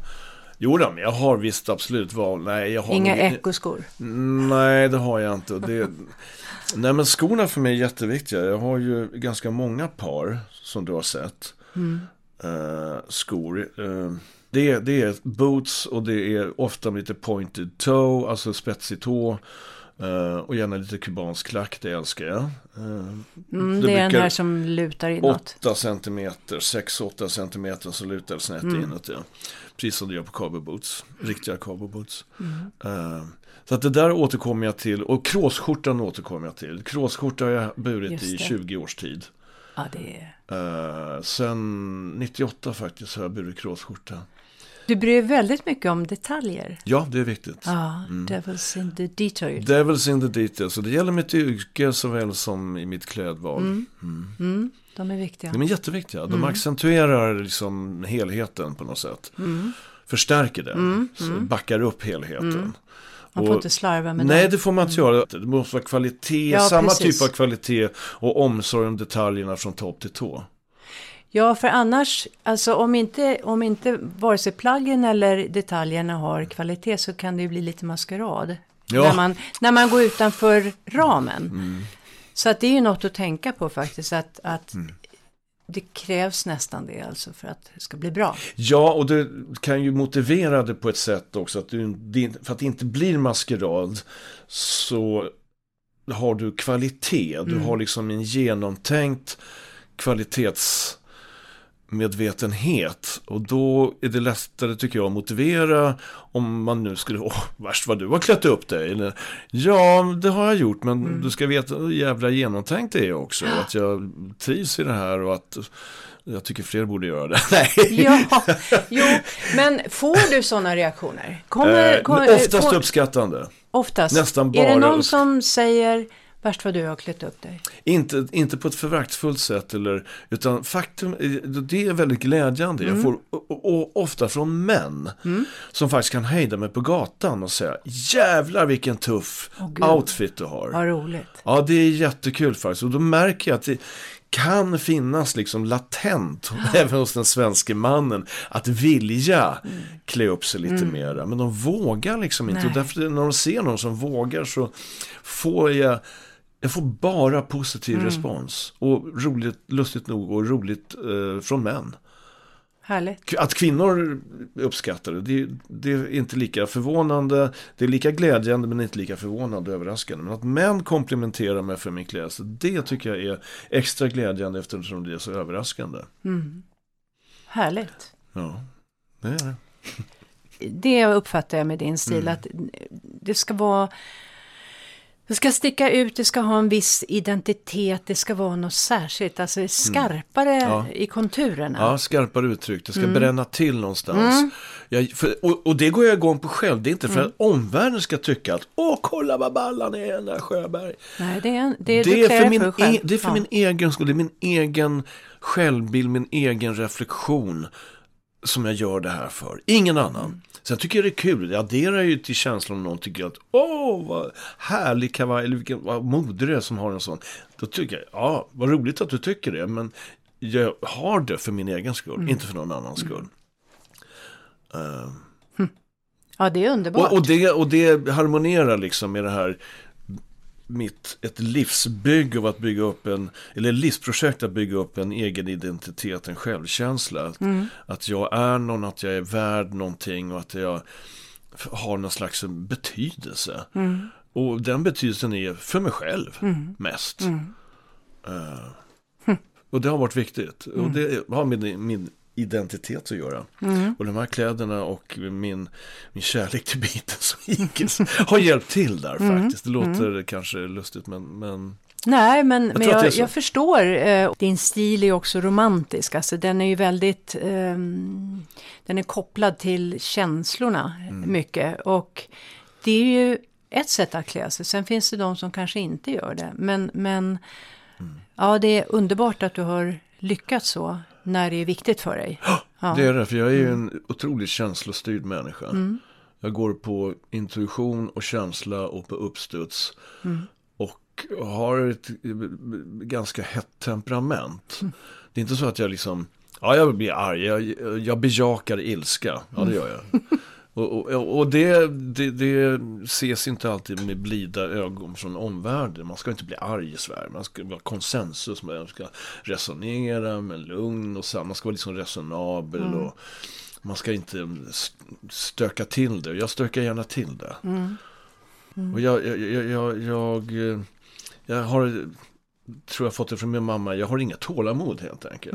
Speaker 1: Jo då, men jag har visst absolut val. Nej, jag har
Speaker 2: Inga
Speaker 1: nog-
Speaker 2: ekoskor?
Speaker 1: Nej, det har jag inte. Det... Nej, men skorna för mig är jätteviktiga. Jag har ju ganska många par som du har sett. Eh, skor. Eh, det, är, det är boots och det är ofta lite pointed toe, alltså spetsig tå. Eh, och gärna lite kubansk klack, det älskar jag. Eh,
Speaker 2: Mm,
Speaker 1: Det
Speaker 2: det, är den här som lutar inåt.
Speaker 1: 8 centimeter, 6-8 centimeter så lutar det snett inåt. Ja. Precis som det gör på cabo boots, riktiga cabo boots. Eh, så att det där återkommer jag till och kråsskjortan återkommer jag till. Kråsskjorta har jag burit i
Speaker 2: det.
Speaker 1: 20 års tid.
Speaker 2: Ja, det är...
Speaker 1: Uh, sen 98 faktiskt har jag burit kråsskjorta.
Speaker 2: Du bryr dig väldigt mycket om detaljer.
Speaker 1: Ja, det är viktigt.
Speaker 2: Ja, devils in the details.
Speaker 1: Devils in the details. Och det gäller mitt yrke såväl som i mitt klädval.
Speaker 2: Mm, de är viktiga.
Speaker 1: De är jätteviktiga. De accentuerar liksom helheten på något sätt. Förstärker den. Backar upp helheten.
Speaker 2: Man får inte slarva med
Speaker 1: Nej,
Speaker 2: det.
Speaker 1: det får man inte göra. Det måste vara kvalitet,
Speaker 2: Ja,
Speaker 1: samma
Speaker 2: precis.
Speaker 1: typ av kvalitet och omsorg om detaljerna från topp till tå.
Speaker 2: Ja, för annars, alltså om inte, om inte vare sig plaggen eller detaljerna har kvalitet så kan det ju bli lite maskerad.
Speaker 1: Ja.
Speaker 2: När, man, när man går utanför ramen. Så att det är ju något att tänka på faktiskt, att, att det krävs nästan det alltså för att det ska bli bra.
Speaker 1: Ja, och det kan ju motivera det på ett sätt också. Att du, för att det inte blir maskerad så har du kvalitet. Du har liksom en genomtänkt kvalitetsmedvetenhet. Och då är det lättare tycker jag att motivera om man nu skulle, åh, värst vad du har klätt upp dig. Eller, ja, det har jag gjort, men du ska veta hur jävla genomtänkt det är också. Att jag trivs i det här och att jag tycker fler borde göra det. Nej.
Speaker 2: Ja, jo, men får du sådana reaktioner? Kommer,
Speaker 1: Eh,
Speaker 2: kommer-
Speaker 1: men oftast
Speaker 2: får-
Speaker 1: uppskattande.
Speaker 2: Oftast.
Speaker 1: nästan
Speaker 2: Är det
Speaker 1: bara
Speaker 2: någon som säger, värst vad du har klätt upp dig?
Speaker 1: Inte, inte på ett föraktfullt sätt, eller, utan faktum, det är väldigt glädjande.
Speaker 2: Mm.
Speaker 1: Jag får och, och, ofta från män som faktiskt kan hejda mig på gatan och säga jävlar vilken tuff
Speaker 2: gud.
Speaker 1: outfit du har.
Speaker 2: Vad roligt.
Speaker 1: Ja, det är jättekul faktiskt. Och då märker jag att det kan finnas liksom latent, även hos den svenske mannen, att vilja klä upp sig lite mera. Men de vågar liksom inte.
Speaker 2: Nej.
Speaker 1: Och därför när de ser någon som vågar så får jag, jag får bara positiv respons. Och roligt, lustigt nog, och roligt eh, från män.
Speaker 2: Härligt.
Speaker 1: Att kvinnor uppskattar det, det, det är inte lika förvånande. Det är lika glädjande men inte lika förvånande och överraskande. Men att män komplimenterar mig för min klädsel, det tycker jag är extra glädjande eftersom det är så överraskande.
Speaker 2: Härligt.
Speaker 1: Ja, det är det.
Speaker 2: Det uppfattar jag med din stil,
Speaker 1: Mm.
Speaker 2: att det ska vara... Det ska sticka ut, det ska ha en viss identitet, det ska vara något särskilt, alltså skarpare
Speaker 1: Mm. Ja.
Speaker 2: i konturerna.
Speaker 1: Ja, skarpare uttryck. Det ska
Speaker 2: Mm.
Speaker 1: bränna till någonstans. Jag, för, och, och det går jag igång på själv. Det är inte för
Speaker 2: Mm.
Speaker 1: att omvärlden ska tycka att åh, kolla vad ballan är den där Sjöberg.
Speaker 2: Nej, det är, det,
Speaker 1: Det är för, min,
Speaker 2: för
Speaker 1: e, det är för
Speaker 2: Ja.
Speaker 1: min egen skull, det är min egen självbild, min egen reflektion som jag gör det här för. Ingen annan. Sen tycker jag det är kul, det adderar ju till känslan om någon tycker att åh, vad härlig kavaj, eller vilken, vad modig du är som har en sån. Då tycker jag, ja, vad roligt att du tycker det, men jag har det för min egen skull, inte för någon annans skull. Eh,
Speaker 2: Ja, det är underbart.
Speaker 1: och, och, det, och det harmonerar liksom med det här mitt, ett livsbygge av att bygga upp en, eller livsprojekt att bygga upp en egen identitet, en självkänsla. Att, att jag är någon, att jag är värd någonting och att jag har någon slags betydelse. Och den betydelsen är för mig själv mest. Eh, och det har varit viktigt. Och det har med min identitet att göra. Och de här kläderna och min, min kärlek till Beatles och Eagles har hjälpt till där faktiskt. Det låter kanske lustigt men, men
Speaker 2: Nej, men, men
Speaker 1: det är
Speaker 2: jag, jag förstår. Eh, din stil är också romantisk. Alltså, den är ju väldigt... ehm, den är kopplad till känslorna
Speaker 1: Mm.
Speaker 2: mycket. Och det är ju ett sätt att klä sig. Sen finns det de som kanske inte gör det. Men, men
Speaker 1: Mm.
Speaker 2: ja, det är underbart att du har lyckats så när det är viktigt för dig. Ja.
Speaker 1: det är det. För jag är ju en otroligt känslostyrd människa. Jag går på intuition och känsla och på uppstuds. Och har ett ganska hett temperament. Det är inte så att jag liksom, ja jag blir arg, jag, jag bejakar ilska. Ja det gör jag. Och, och, och det, det, det ses inte alltid med blida ögon från omvärlden. Man ska inte bli arg i Sverige. Man ska vara konsensus. Man ska resonera med lugn och så. Man ska vara liksom resonabel. Och man ska inte st- stöka till det. Jag stökar gärna till det. Och jag, jag, jag, jag, jag, jag har, tror jag fått det från min mamma, jag har inga tålamod helt enkelt.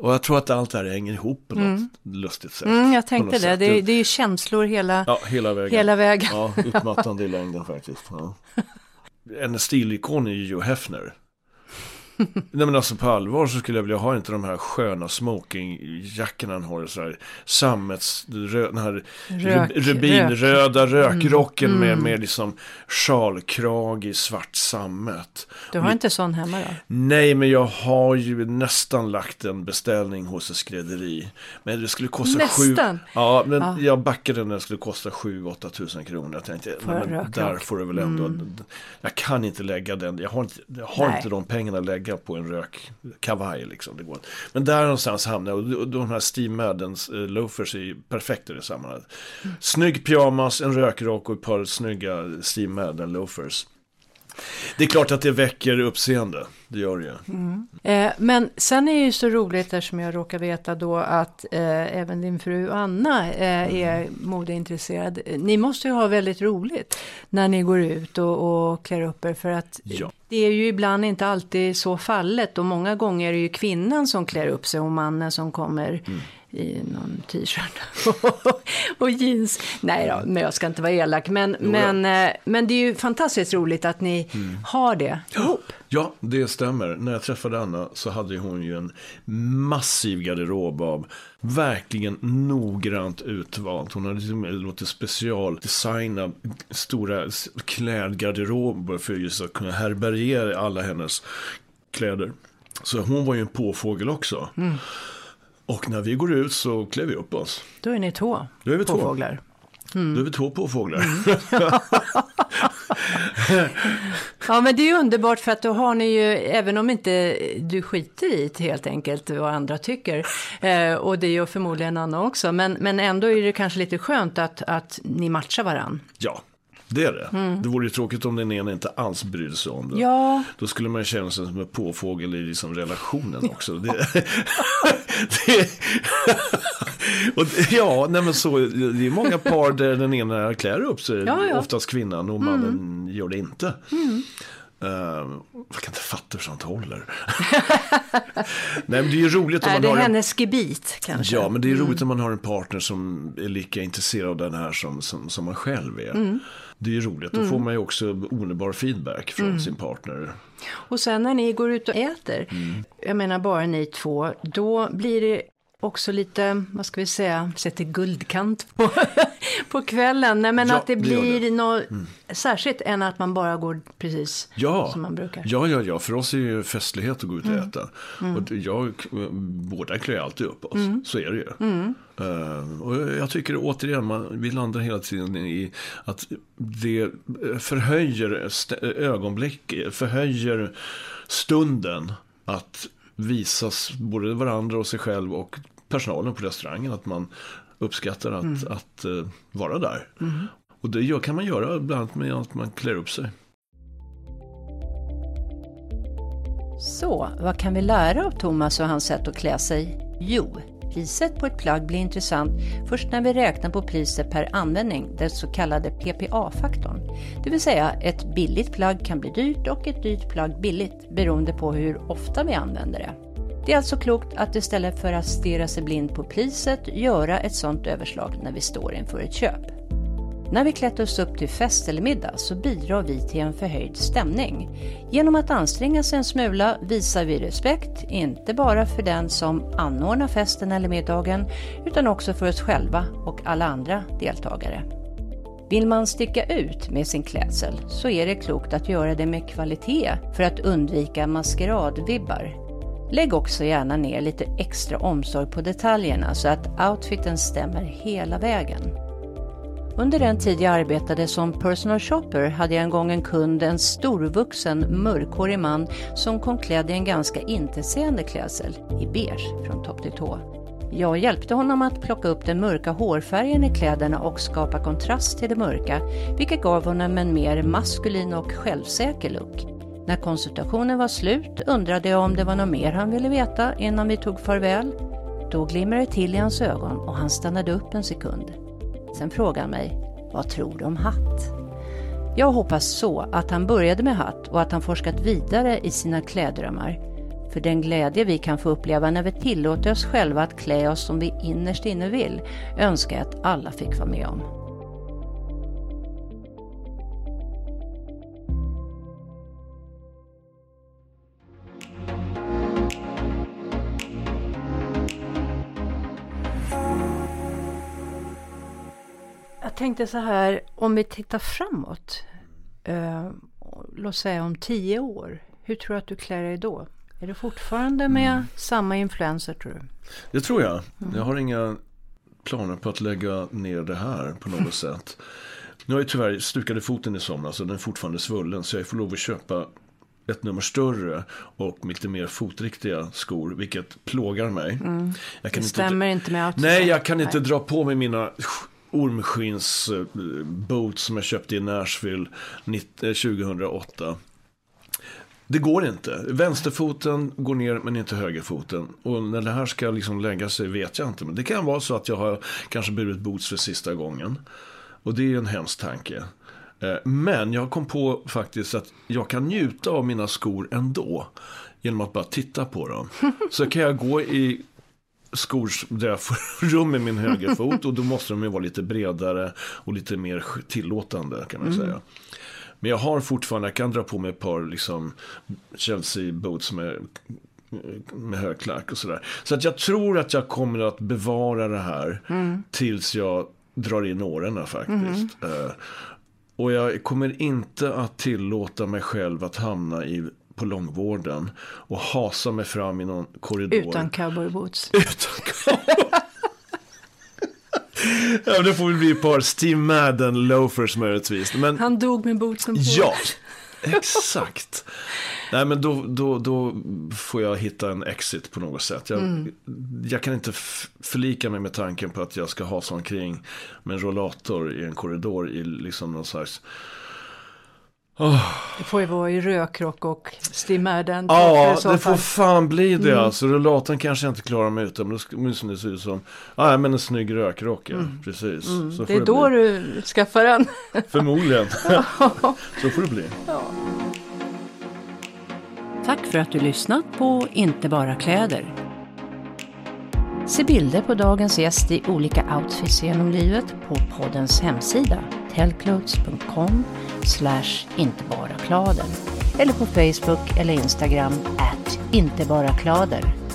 Speaker 1: Och jag tror att allt det här hänger ihop på något lustigt sätt.
Speaker 2: Mm, jag tänkte det. Det, är- det är ju känslor hela,
Speaker 1: Ja, hela vägen.
Speaker 2: hela vägen.
Speaker 1: Ja, utmattande i längden faktiskt. Ja. En stilikon är ju Hugh Hefner. Nej men alltså på allvar så skulle jag vilja ha inte de här sköna smokingjackorna han har. Så här, sammets, rö, den här
Speaker 2: Rök-
Speaker 1: rubinröda rökrocken
Speaker 2: Mm.
Speaker 1: med, med liksom sjalkrag i svart sammet.
Speaker 2: Du har inte sån hemma då?
Speaker 1: Nej, men jag har ju nästan lagt en beställning hos ett skrädderi. Men det skulle kosta
Speaker 2: Nästan?
Speaker 1: sju... Ja, men
Speaker 2: Ja.
Speaker 1: jag backade när det skulle kosta 7-8 tusen kronor. Jag tänkte, nej,
Speaker 2: en
Speaker 1: men där får du väl ändå... Jag kan inte lägga den, jag har inte, jag har
Speaker 2: Nej.
Speaker 1: inte de pengarna att lägga på en rökkavaj liksom. Det går inte. Men där någonstans hamnar jag, och de här Steve Maddens eh, loafers är ju perfekta i det sammanhanget. Snygg pyjamas, en rökrock och ett par snygga Steve Madden loafers. Det är klart att det väcker uppseende, det gör det ju.
Speaker 2: Eh, men sen är det ju så roligt eftersom jag råkar veta då att eh, även din fru Anna eh, är modeintresserad. Ni måste ju ha väldigt roligt när ni går ut och, och klär upp er för att
Speaker 1: Ja.
Speaker 2: det är ju ibland inte alltid så fallet och många gånger är det ju kvinnan som klär upp sig och mannen som kommer i någon t-shirt och jeans. Nej då, men jag ska inte vara elak. Men,
Speaker 1: Jo,
Speaker 2: men, eh, men det är ju fantastiskt roligt att ni har det ihop.
Speaker 1: Ja, det stämmer. När jag träffade Anna så hade hon ju en massiv garderob av verkligen noggrant utvalt. Hon hade till och med låtit specialdesigna stora klädgarderober för just att kunna härbärgera alla hennes kläder. Så hon var ju en påfågel också. Och när vi går ut så klär vi upp oss.
Speaker 2: Då är ni två
Speaker 1: Då är vi två.
Speaker 2: påfåglar.
Speaker 1: Då är vi två påfåglar.
Speaker 2: Ja men det är underbart för att då har ni ju, även om inte du skiter i det helt enkelt vad andra tycker, eh, och det gör förmodligen Anna också, men, men ändå är det kanske lite skönt att, att ni matchar varann.
Speaker 1: Ja, det är det. Det vore ju tråkigt om den ena inte alls brydde sig om det.
Speaker 2: Ja,
Speaker 1: Då skulle man känna sig som en påfågel i liksom relationen också. Det, det, och det, ja, nej men så, det är många par där den ena klär upp sig,
Speaker 2: Ja, ja.
Speaker 1: oftast kvinnan, och mannen gör det inte. Uh, jag kan inte fatta hur sånt håller. nej, men det är ju roligt om man
Speaker 2: det
Speaker 1: har en
Speaker 2: hennes gebit kanske?
Speaker 1: Ja, men det är roligt om man har en partner som är lika intresserad av den här som, som, som man själv är. Det är ju roligt, då får man ju också omedelbar feedback från sin partner.
Speaker 2: Och sen när ni går ut och äter,
Speaker 1: Mm.
Speaker 2: jag menar bara ni två, då blir det också lite, vad ska vi säga, sätter guldkant på, på kvällen. Nej men
Speaker 1: Ja,
Speaker 2: att det blir
Speaker 1: det.
Speaker 2: något särskilt än att man bara går precis
Speaker 1: Ja,
Speaker 2: som man brukar.
Speaker 1: ja, ja, ja, för oss är ju festlighet att gå ut och äta. Och det- jag, båda klär alltid upp oss, så är det ju. Eh, och jag tycker återigen, man, vi landar hela tiden i att det förhöjer ögonblick, förhöjer stunden att visas både varandra och sig själv och personalen på restaurangen att man uppskattar att, att eh, vara där. Och det gör, kan man göra bland annat med att man klär upp sig.
Speaker 2: Så, vad kan vi lära av Thomas och hans sätt att klä sig? Jo, priset på ett plagg blir intressant först när vi räknar på priset per användning, den så kallade PPA-faktorn. Det vill säga, ett billigt plagg kan bli dyrt och ett dyrt plagg billigt beroende på hur ofta vi använder det. Det är alltså klokt att istället för att stirra sig blind på priset göra ett sådant överslag när vi står inför ett köp. När vi klätt oss upp till fest eller middag så bidrar vi till en förhöjd stämning. Genom att anstränga sig en smula visar vi respekt, inte bara för den som anordnar festen eller middagen, utan också för oss själva och alla andra deltagare. Vill man sticka ut med sin klädsel så är det klokt att göra det med kvalitet för att undvika maskeradvibbar. Lägg också gärna ner lite extra omsorg på detaljerna så att outfiten stämmer hela vägen. Under den tid jag arbetade som personal shopper hade jag en gång en kund, en storvuxen mörkhårig man som kom klädd i en ganska intetsägande klädsel i beige från topp till tå. Jag hjälpte honom att plocka upp den mörka hårfärgen i kläderna och skapa kontrast till det mörka, vilket gav honom en mer maskulin och självsäker look. När konsultationen var slut undrade jag om det var något mer han ville veta innan vi tog farväl. Då glimrade det till i hans ögon och han stannade upp en sekund. Sen frågade han mig, vad tror du om hatt? Jag hoppas så att han började med hatt och att han forskat vidare i sina kläddrömmar. För den glädje vi kan få uppleva när vi tillåter oss själva att klä oss som vi innerst inne vill, önskar jag att alla fick vara med om. Tänkte så här, om vi tittar framåt. Eh, låt säga om tio år. Hur tror du att du klär dig då? Är du fortfarande med mm. samma influenser tror du?
Speaker 1: Det tror jag. Mm. Jag har inga planer på att lägga ner det här på något sätt. Nu har jag tyvärr stukade foten i somras och den är fortfarande svullen. Så jag får lov att köpa ett nummer större och lite mer fotriktiga skor, vilket plågar mig.
Speaker 2: Mm. Det stämmer inte, inte med
Speaker 1: outfit. Nej, jag kan inte nej. dra på mig mina ormskins boots som jag köpte i Nashville 2008. Eh, det går inte. Vänsterfoten går ner men inte högerfoten. Och när det här ska liksom lägga sig vet jag inte. Men det kan vara så att jag har kanske burit boots för sista gången. Och det är en hemsk tanke. Eh, men jag kom på faktiskt att jag kan njuta av mina skor ändå. Genom att bara titta på dem. Så kan jag gå i skor där jag får rum med min högerfot. Och då måste de ju vara lite bredare och lite mer tillåtande kan man mm. säga. Men jag har fortfarande, jag kan dra på mig ett par liksom Chelsea boots med, med högklack och sådär. Så att jag tror att jag kommer att bevara det här mm. tills jag drar in åren faktiskt. Mm. Uh, och jag kommer inte att tillåta mig själv att hamna i, på långvården och hasa mig fram i någon korridor.
Speaker 2: Utan cowboyboots.
Speaker 1: Utan cowboy. ja, det får väl bli ett par Steve Madden loafers möjligtvis. Men...
Speaker 2: Han dog med bootsen på.
Speaker 1: Ja, exakt. Nej, men då, då, då får jag hitta en exit på något sätt. Jag, mm. jag kan inte förlika mig med tanken på att jag ska ha sån kring med en rollator i en korridor i liksom någon slags
Speaker 2: Oh. Det får ju vara i rökrock och stimmerden.
Speaker 1: Ja, det får fan bli det mm. alltså. Rullatorn kanske jag inte klarar mig utan. Men det se ut som ah, men en snygg rökrock. Ja. Mm. Precis.
Speaker 2: Mm. det är det då bli. du skaffar den.
Speaker 1: Förmodligen. Så får det bli. Ja.
Speaker 2: Tack för att du lyssnat på Inte bara kläder. Se bilder på dagens gäst i olika outfits genom livet på poddens hemsida tellclothes.com slash inte bara klader eller på Facebook eller Instagram at inte bara klader.